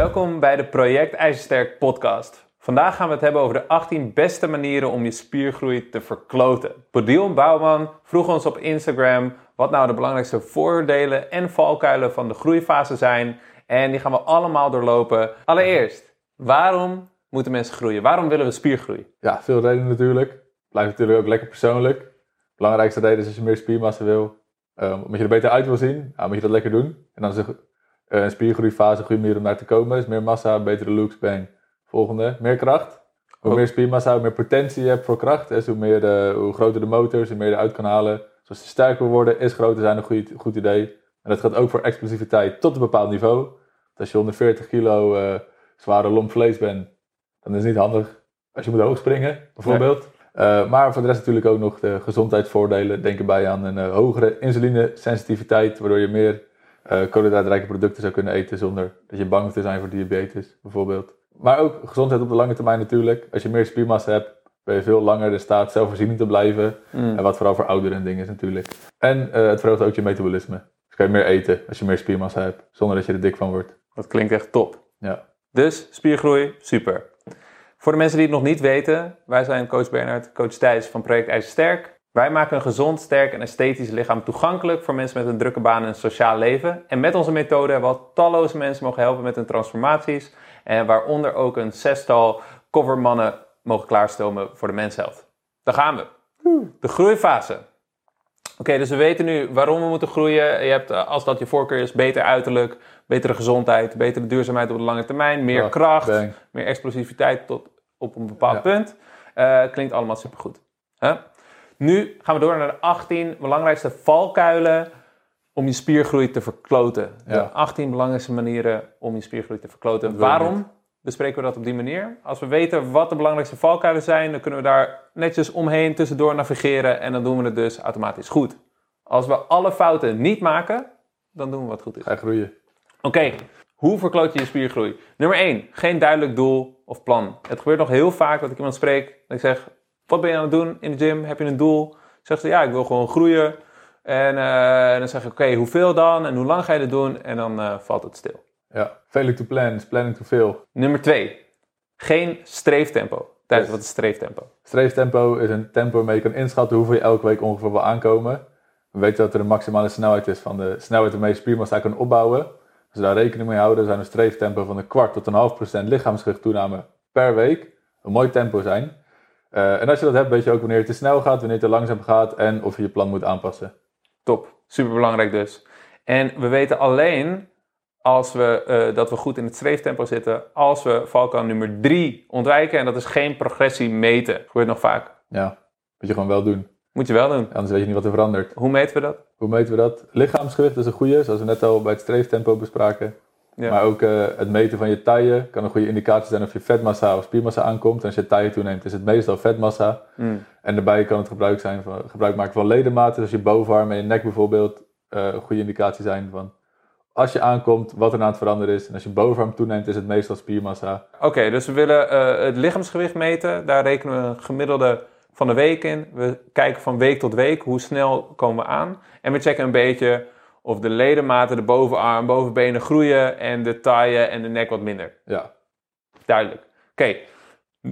Welkom bij de Project IJzersterk podcast. Vandaag gaan we het hebben over de 18 beste manieren om je spiergroei te verkloten. Bodil Bouwman vroeg ons op Instagram wat nou de belangrijkste voordelen en valkuilen van de groeifase zijn. En die gaan we allemaal doorlopen. Allereerst, waarom moeten mensen groeien? Waarom willen we spiergroei? Ja, veel redenen natuurlijk. Blijft natuurlijk ook lekker persoonlijk. belangrijkste reden is als je meer spiermassa wil. Um, omdat je er beter uit wil zien, nou, moet je dat lekker doen. En dan is een, een spiergroeifase een goede manier om daar te komen. Dus meer massa, betere looks, bang. Volgende, meer kracht. Hoe meer spiermassa, hoe meer potentie je hebt voor kracht. Dus hoe, meer de, hoe groter de motors, hoe meer je eruit kan halen. Zoals dus je sterker worden, is groter zijn een goed, goed idee. En dat gaat ook voor explosiviteit tot een bepaald niveau. als je 140 kilo uh, zware lomp vlees bent, dan is het niet handig als je moet hoog springen, bijvoorbeeld. Uh, maar voor de rest natuurlijk ook nog de gezondheidsvoordelen. Denk erbij aan een uh, hogere insulinesensitiviteit, waardoor je meer uh, koolhydraatrijke producten zou kunnen eten zonder dat je bang hoeft te zijn voor diabetes, bijvoorbeeld. Maar ook gezondheid op de lange termijn natuurlijk. Als je meer spiermassa hebt, ben je veel langer in staat zelfvoorzienend te blijven. Mm. En wat vooral voor ouderen dingen is natuurlijk. En het verhoogt ook je metabolisme. Dus kan je meer eten als je meer spiermassa hebt, zonder dat je er dik van wordt. Dat klinkt echt top. Ja. Dus spiergroei, super. Voor de mensen die het nog niet weten, wij zijn coach Bernard, coach Thijs van Project IJzersterk. Wij maken een gezond, sterk en esthetisch lichaam toegankelijk voor mensen met een drukke baan en een sociaal leven. En met onze methode hebben we al talloze mensen mogen helpen met hun transformaties. En waaronder ook een zestal covermannen mogen klaarstomen voor de mensheid. Daar gaan we. De groeifase. Oké, dus we weten nu waarom we moeten groeien. Je hebt, eh, als dat je voorkeur is, beter uiterlijk, betere gezondheid, betere duurzaamheid op de lange termijn, meer kracht, meer explosiviteit tot op een bepaald punt. Uh, klinkt allemaal supergoed. Huh? Nu gaan we door naar de 18 belangrijkste valkuilen om je spiergroei te verkloten. De 18 belangrijkste manieren om je spiergroei te verkloten. Waarom bespreken we dat op die manier? Als we weten wat de belangrijkste valkuilen zijn, dan kunnen we daar netjes omheen tussendoor navigeren en dan doen we het dus automatisch goed. Als we alle fouten niet maken, dan doen we wat goed is. Ga groeien. Oké, hoe verkloot je je spiergroei? Nummer 1, geen duidelijk doel of plan. Het gebeurt nog heel vaak dat ik iemand spreek dat ik zeg, wat ben je aan het doen in de gym? Heb je een doel? Zegt ze, ja, ik wil gewoon groeien. En, uh, dan zeg ik, oké, hoeveel dan? En hoe lang ga je dat doen? En dan uh, valt het stil. Ja, failing to plan is planning to fail. Nummer 2, geen streeftempo. Tijdens yes. wat is streeftempo? Streeftempo is een tempo waarmee je kan inschatten hoeveel je elke week ongeveer wil aankomen. We weten dat er een maximale snelheid is van de snelheid waarmee je spiermassa kan opbouwen. Als we daar rekening mee houden, zijn een streeftempo van een kwart tot een half procent lichaamsgewicht toename per week een mooi tempo zijn. Uh, en als je dat hebt, weet je ook wanneer het te snel gaat, wanneer het te langzaam gaat en of je je plan moet aanpassen. Top, super belangrijk dus. En we weten alleen als we, uh, dat we goed in het streeftempo zitten, als we valkuil nummer 3 ontwijken. En dat is geen progressie meten. Dat gebeurt nog vaak. Ja, moet je gewoon wel doen. Moet je wel doen. Anders weet je niet wat er verandert. Hoe meten we dat? Hoe meten we dat? Lichaamsgewicht is een goede, zoals we net al bij het streeftempo bespraken. Ja. Maar ook uh, het meten van je taille kan een goede indicatie zijn of je vetmassa of spiermassa aankomt. En als je taille toeneemt, is het meestal vetmassa. Mm. En daarbij kan het gebruik, zijn van, gebruik maken van ledematen, zoals je bovenarm en je nek bijvoorbeeld, uh, een goede indicatie zijn van als je aankomt, wat er aan het veranderen is. En als je bovenarm toeneemt, is het meestal spiermassa. Oké, dus we willen uh, het lichaamsgewicht meten. Daar rekenen we een gemiddelde van de week in. We kijken van week tot week hoe snel komen we aan. En we checken een beetje of de ledematen, de bovenarm, bovenbenen groeien en de taille en de nek wat minder. Ja. Duidelijk. Oké,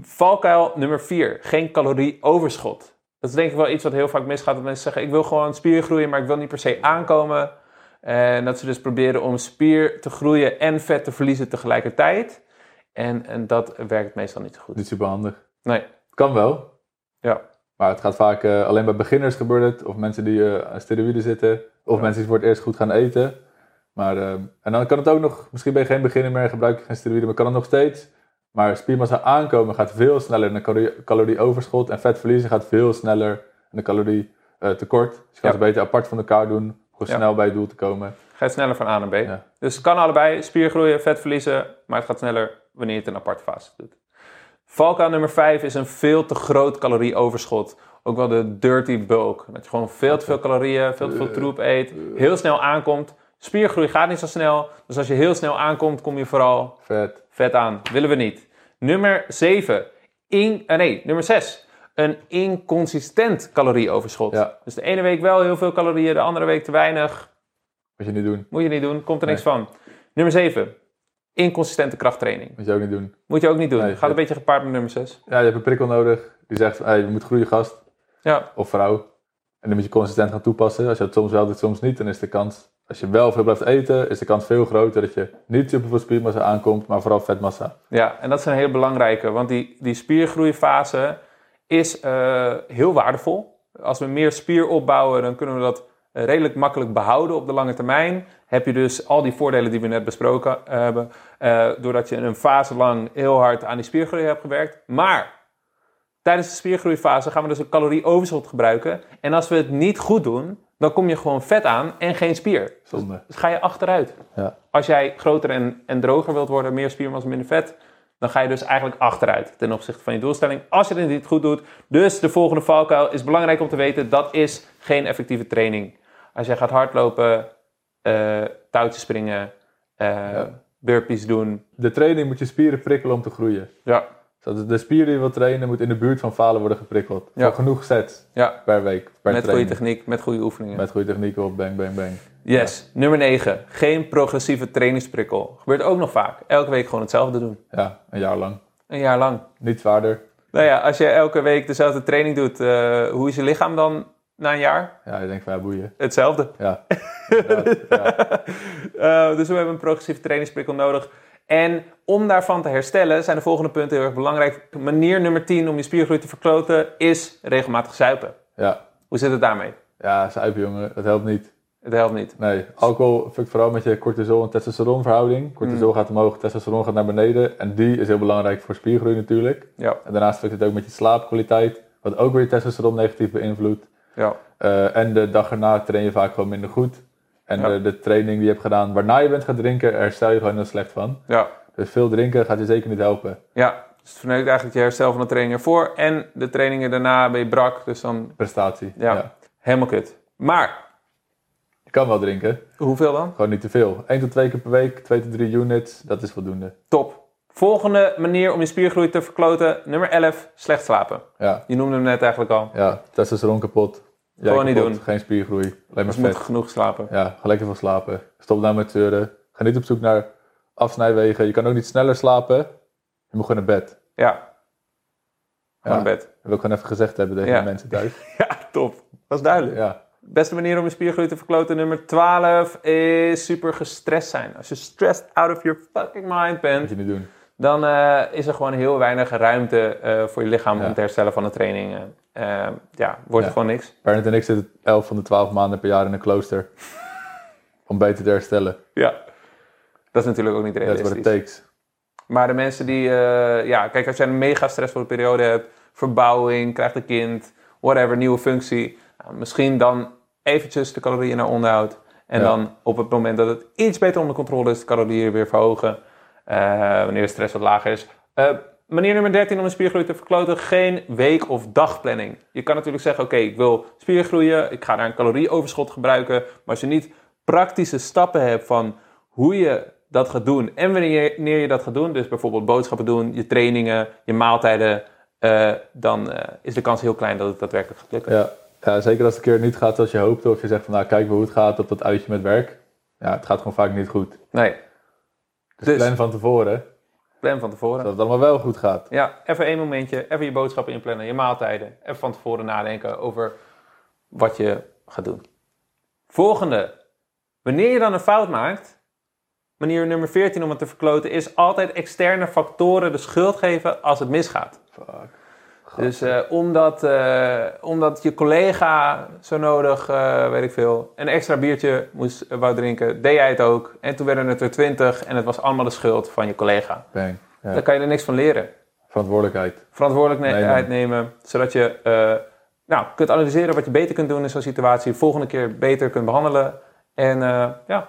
valkuil nummer 4. Geen calorieoverschot. Dat is denk ik wel iets wat heel vaak misgaat. Dat mensen zeggen, ik wil gewoon spier groeien, maar ik wil niet per se aankomen. En dat ze dus proberen om spier te groeien en vet te verliezen tegelijkertijd. En, en dat werkt meestal niet zo goed. Niet super handig. Nee. Kan wel. Ja. Maar het gaat vaak uh, alleen bij beginners gebeurt het. Of mensen die uh, aan steroïden zitten. Of mensen die voor het eerst goed gaan eten. Maar, uh, en dan kan het ook nog, misschien ben je geen beginner meer, gebruik je geen steroïden, maar kan het nog steeds. Maar spiermassa aankomen gaat veel sneller dan calorie, calorieoverschot. En vet verliezen gaat veel sneller dan de calorie tekort. Dus je kan ja. beter apart van elkaar doen. Gewoon snel bij je doel te komen. Gaat sneller van A naar B. Dus het kan allebei, spier groeien, vet verliezen. Maar het gaat sneller wanneer je het in een aparte fase doet. Valkuil nummer 5 is een veel te groot calorieoverschot. Ook wel de dirty bulk. Dat je gewoon veel te veel calorieën, veel te veel troep eet. Heel snel aankomt. Spiergroei gaat niet zo snel. Dus als je heel snel aankomt, kom je vooral vet, vet aan. Willen we niet. Nummer 7. In, uh, nee, nummer 6. Een inconsistent calorieoverschot. Ja. Dus de ene week wel heel veel calorieën, de andere week te weinig. Moet je niet doen. Moet je niet doen, komt er niks van. Nummer 7 inconsistente krachttraining. Moet je ook niet doen. Moet je ook niet doen. Nee, Gaat ja. een beetje gepaard met nummer 6. Ja, je hebt een prikkel nodig die zegt, hey, je moet groeien gast Ja, of vrouw. En dan moet je consistent gaan toepassen. Als je het soms wel doet, soms niet, dan is de kans... Als je wel veel blijft eten, is de kans veel groter dat je niet superveel spiermassa aankomt, maar vooral vetmassa. ja, en dat is een hele belangrijke. Want die, die spiergroeifase is eh, heel waardevol. Als we meer spier opbouwen, dan kunnen we dat eh, redelijk makkelijk behouden op de lange termijn. Heb je dus al die voordelen die we net besproken hebben. eh, doordat je een fase lang heel hard aan die spiergroei hebt gewerkt. Maar tijdens de spiergroeifase gaan we dus een calorieoverschot gebruiken. En als we het niet goed doen, dan kom je gewoon vet aan en geen spier. Zonde. Dus ga je achteruit. Ja. Als jij groter en, en droger wilt worden, meer spiermassa, minder vet, dan ga je dus eigenlijk achteruit ten opzichte van je doelstelling. Als je het niet goed doet. Dus de volgende valkuil is belangrijk om te weten: dat is geen effectieve training. Als jij gaat hardlopen, eh touwtjes springen, eh, burpees doen. De training moet je spieren prikkelen om te groeien. Ja, Zodat de spier die je wilt trainen moet in de buurt van falen worden geprikkeld. Ja. Voor genoeg sets ja. per week, per met goede techniek, met goede oefeningen. Met goede technieken op, bang, bang, bang. Yes. Nummer 9. Geen progressieve trainingsprikkel. Gebeurt ook nog vaak. Elke week gewoon hetzelfde doen. Ja, een jaar lang. Een jaar lang. Niet zwaarder. Nou ja, als je elke week dezelfde training doet, eh, hoe is je lichaam dan na een jaar? Ja, je denkt van ja, boeien. Hetzelfde. Ja. Ja. Eh, dus we hebben een progressieve trainingsprikkel nodig. En om daarvan te herstellen zijn de volgende punten heel erg belangrijk. Manier nummer 10 om je spiergroei te verkloten is regelmatig zuipen. ja. Hoe zit het daarmee? Ja, zuipen jongen, dat helpt niet. Het helpt niet. Nee, alcohol fuckt vooral met je cortisol en testosteron verhouding. Cortisol Mm. gaat omhoog, testosteron gaat naar beneden. En die is heel belangrijk voor spiergroei natuurlijk. Ja, En daarnaast fuckt het ook met je slaapkwaliteit. Wat ook weer je testosteron negatief beïnvloedt. Ja, Eh, en de dag erna train je vaak gewoon minder goed. En Ja. de, de training die je hebt gedaan waarna je bent gaan drinken, herstel je gewoon heel slecht van. ja. Dus veel drinken gaat je zeker niet helpen. ja. Dus het verneukt eigenlijk je herstel van de training ervoor. En de trainingen daarna ben je brak. Dus dan Prestatie. Ja. helemaal kut. Maar, Je kan wel drinken, hoeveel dan? gewoon niet te veel. 1 tot 2 keer per week, 2 tot 3 units, dat is voldoende. Top. Volgende manier om je spiergroei te verkloten. Nummer 11. Slecht slapen. Ja, Je noemde hem net eigenlijk al. ja testosteron kapot. Gewoon niet doen. Geen spiergroei, alleen maar Dus je moet vet. genoeg slapen. Ja, ga lekker van slapen. Stop nou met zeuren. Ga niet op zoek naar afsnijwegen. Je kan ook niet sneller slapen. Je moet gewoon naar bed. Ja, gewoon Ja. naar bed. Dat wil ik gewoon even gezegd hebben tegen Ja. de mensen thuis. Ja, top. Dat is duidelijk. Ja, Beste manier om je spiergroei te verkloten, nummer 12, is super gestrest zijn. Als je stressed out of your fucking mind moet bent, je niet doen. dan eh, is er gewoon heel weinig ruimte eh, voor je lichaam Ja. om te herstellen van de training. Eh, eh, ja, wordt Ja. er gewoon niks. Bernard en ik zitten 11 van de 12 maanden per jaar in een klooster. Om beter te herstellen. Ja. Dat is natuurlijk ook niet That's what it realistisch. takes. Maar de mensen die, eh, ja, kijk, als jij een mega stressvolle periode hebt, verbouwing, krijgt een kind, whatever, nieuwe functie, nou, misschien dan eventjes de calorieën naar onderhoud. En Ja. dan op het moment dat het iets beter onder controle is, de calorieën weer verhogen. eh, wanneer de stress wat lager is. Eh, manier nummer 13 om een spiergroei te verkloten, geen week- of dagplanning. Je kan natuurlijk zeggen, oké, ik wil spiergroeien, ik ga daar een calorieoverschot gebruiken. Maar als je niet praktische stappen hebt van hoe je dat gaat doen en wanneer je dat gaat doen, dus bijvoorbeeld boodschappen doen, je trainingen, je maaltijden, eh, dan eh, is de kans heel klein dat het daadwerkelijk gaat lukken. Ja. ja, zeker als het een keer niet gaat zoals je hoopte. Of je zegt van nou, kijk hoe het gaat op dat uitje met werk. Ja, het gaat gewoon vaak niet goed. Nee, Dus, Dus- plan van tevoren, plan van tevoren. zodat het allemaal wel goed gaat. Ja, even één momentje, even je boodschappen inplannen, je maaltijden. Even van tevoren nadenken over wat je gaat doen. Volgende. Wanneer je dan een fout maakt, manier nummer 14 om het te verkloten, is altijd externe factoren de schuld geven als het misgaat. Fuck. Dus eh, omdat, eh, omdat je collega zo nodig, eh, weet ik veel, een extra biertje moest, wou drinken, deed jij het ook. En toen werden het er 20 en het was allemaal de schuld van je collega. Bang. Ja. Kan je er niks van leren Verantwoordelijkheid. verantwoordelijkheid nemen, zodat je nou, kunt analyseren wat je beter kunt doen in zo'n situatie, volgende keer beter kunt behandelen. En ja,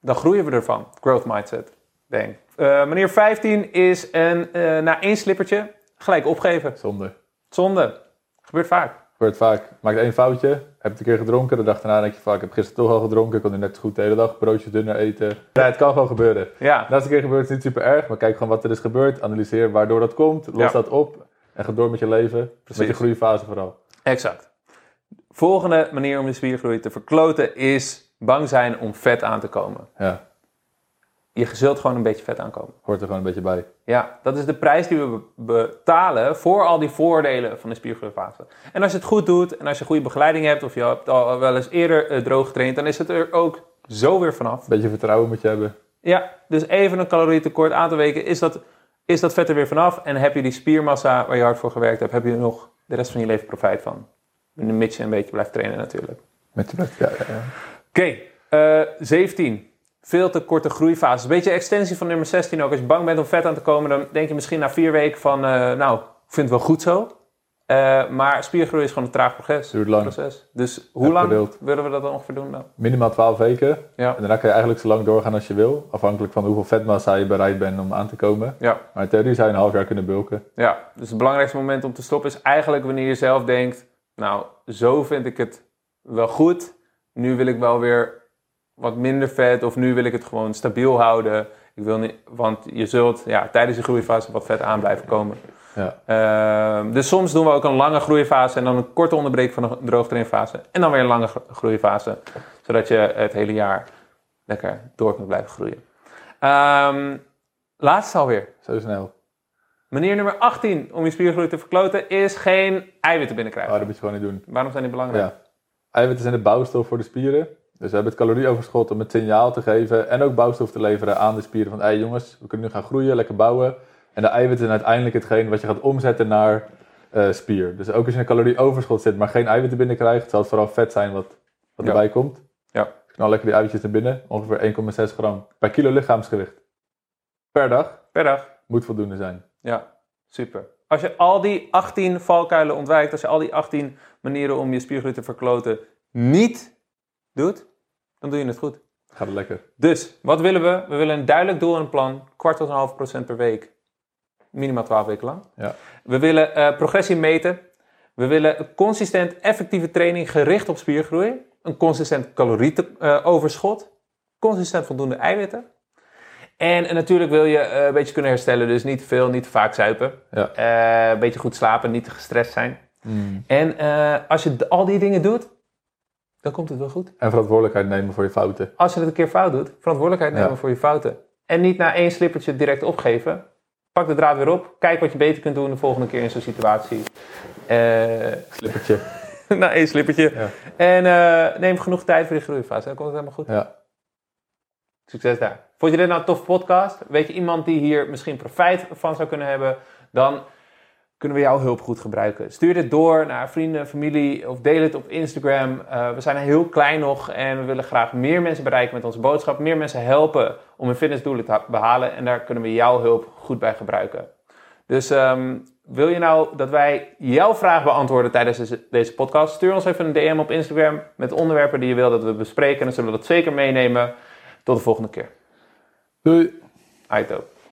dan groeien we ervan. Growth mindset. Bang. Eh meneer 15 is een, na één slippertje gelijk opgeven. Zonde. Zonde. Gebeurt vaak. Gebeurt vaak. Maakt één foutje. Heb het een keer gedronken. De dag daarna denk je van ik heb gisteren toch al gedronken. Ik kon nu net goed de hele dag broodjes dunner eten. Ja, het kan gewoon gebeuren. Ja, De laatste keer gebeurt het niet super erg. Maar kijk gewoon wat er is gebeurd. Analyseer waardoor dat komt. Los Ja. dat op. En ga door met je leven. Met Precies. je groeifase vooral. exact. Volgende manier om je spiergroei te verkloten is bang zijn om vet aan te komen. Ja. Je zult gewoon een beetje vet aankomen. Hoort er gewoon een beetje bij. Ja, dat is de prijs die we betalen voor al die voordelen van de spiergroeifase. En als je het goed doet en als je goede begeleiding hebt of je hebt al wel eens eerder uh, droog getraind, dan is het er ook zo weer vanaf. Beetje vertrouwen moet je hebben. Ja, dus even een calorietekort aantal weken is dat, is dat vet er weer vanaf. En heb je die spiermassa waar je hard voor gewerkt hebt, heb je er nog de rest van je leven profijt van. Mits je een beetje blijft trainen natuurlijk. Met je blijft, ja. ja, ja. Oké, okay, uh, 17 veel te korte groeifases. Een beetje extensie van nummer 16 ook. Als je bang bent om vet aan te komen, dan denk je misschien na vier weken van, uh, nou, ik vind het wel goed zo. Uh, maar spiergroei is gewoon een traag proces. Duurt lang. Proces. Dus hoe lang willen we dat dan ongeveer doen dan? Minimaal 12 weken. Ja. En daarna kan je eigenlijk zo lang doorgaan als je wil. Afhankelijk van hoeveel vetmassa je bereid bent om aan te komen. Ja. Maar in theorie zou je een half jaar kunnen bulken. Ja, dus het belangrijkste moment om te stoppen is eigenlijk wanneer je zelf denkt... Nou, zo vind ik het wel goed. Nu wil ik wel weer wat minder vet of nu wil ik het gewoon stabiel houden. Ik wil niet, want je zult ja, tijdens de groeifase wat vet aan blijven komen. Ja. Uh, dus soms doen we ook een lange groeifase en dan een korte onderbreking van de droogtrainfase. En dan weer een lange groeifase. Zodat je het hele jaar lekker door kunt blijven groeien. Um, laatste alweer. Zo snel. Manier nummer 18 om je spiergroei te verkloten is geen eiwitten binnenkrijgen. Oh, dat moet je gewoon niet doen. Waarom zijn die belangrijk? Ja. Eiwitten zijn de bouwstof voor de spieren. Dus we hebben het calorieoverschot om het signaal te geven en ook bouwstof te leveren aan de spieren van, hey jongens, we kunnen nu gaan groeien, lekker bouwen. En de eiwitten zijn uiteindelijk hetgeen wat je gaat omzetten naar uh, spier. Dus ook als je een calorieoverschot zit, maar geen eiwitten binnenkrijgt, zal het vooral vet zijn wat, wat erbij komt. Ja. Dus knal lekker die eiwitjes naar binnen, ongeveer 1,6 gram per kilo lichaamsgewicht. Per dag. Per dag. Moet voldoende zijn. Ja, super. Als je al die 18 valkuilen ontwijkt, als je al die 18 manieren om je spiergroei te verkloten niet doet, dan doe je het goed. Gaat het lekker. Dus, wat willen we? We willen een duidelijk doel en een plan. Kwart tot een half procent per week. Minimaal 12 weken lang. Ja. We willen uh, progressie meten. We willen consistent effectieve training gericht op spiergroei. Een consistent calorieoverschot. consistent voldoende eiwitten. En, en, natuurlijk wil je uh, een beetje kunnen herstellen. Dus niet te veel, niet te vaak zuipen. Ja. Uh, een beetje goed slapen, niet te gestrest zijn. Mm. En als je al die dingen doet, dan komt het wel goed. En verantwoordelijkheid nemen voor je fouten. Als je het een keer fout doet, verantwoordelijkheid nemen voor je fouten. En niet na één slippertje direct opgeven. Pak de draad weer op. Kijk wat je beter kunt doen de volgende keer in zo'n situatie. Uh, slippertje. na één slippertje. Ja. En uh, neem genoeg tijd voor die groeifase. Dan komt het helemaal goed. Ja. Succes daar. Vond je dit nou een tof podcast? Weet je iemand die hier misschien profijt van zou kunnen hebben? Dan kunnen we jouw hulp goed gebruiken. Stuur dit door naar vrienden, familie of deel het op Instagram. Uh, we zijn heel klein nog en we willen graag meer mensen bereiken met onze boodschap. Meer mensen helpen om hun fitnessdoelen te behalen. En daar kunnen we jouw hulp goed bij gebruiken. Dus um, wil je nou dat wij jouw vraag beantwoorden tijdens deze podcast? Stuur ons even een DM op Instagram met onderwerpen die je wil dat we bespreken. En dan zullen we dat zeker meenemen. Tot de volgende keer. Doei. Aito.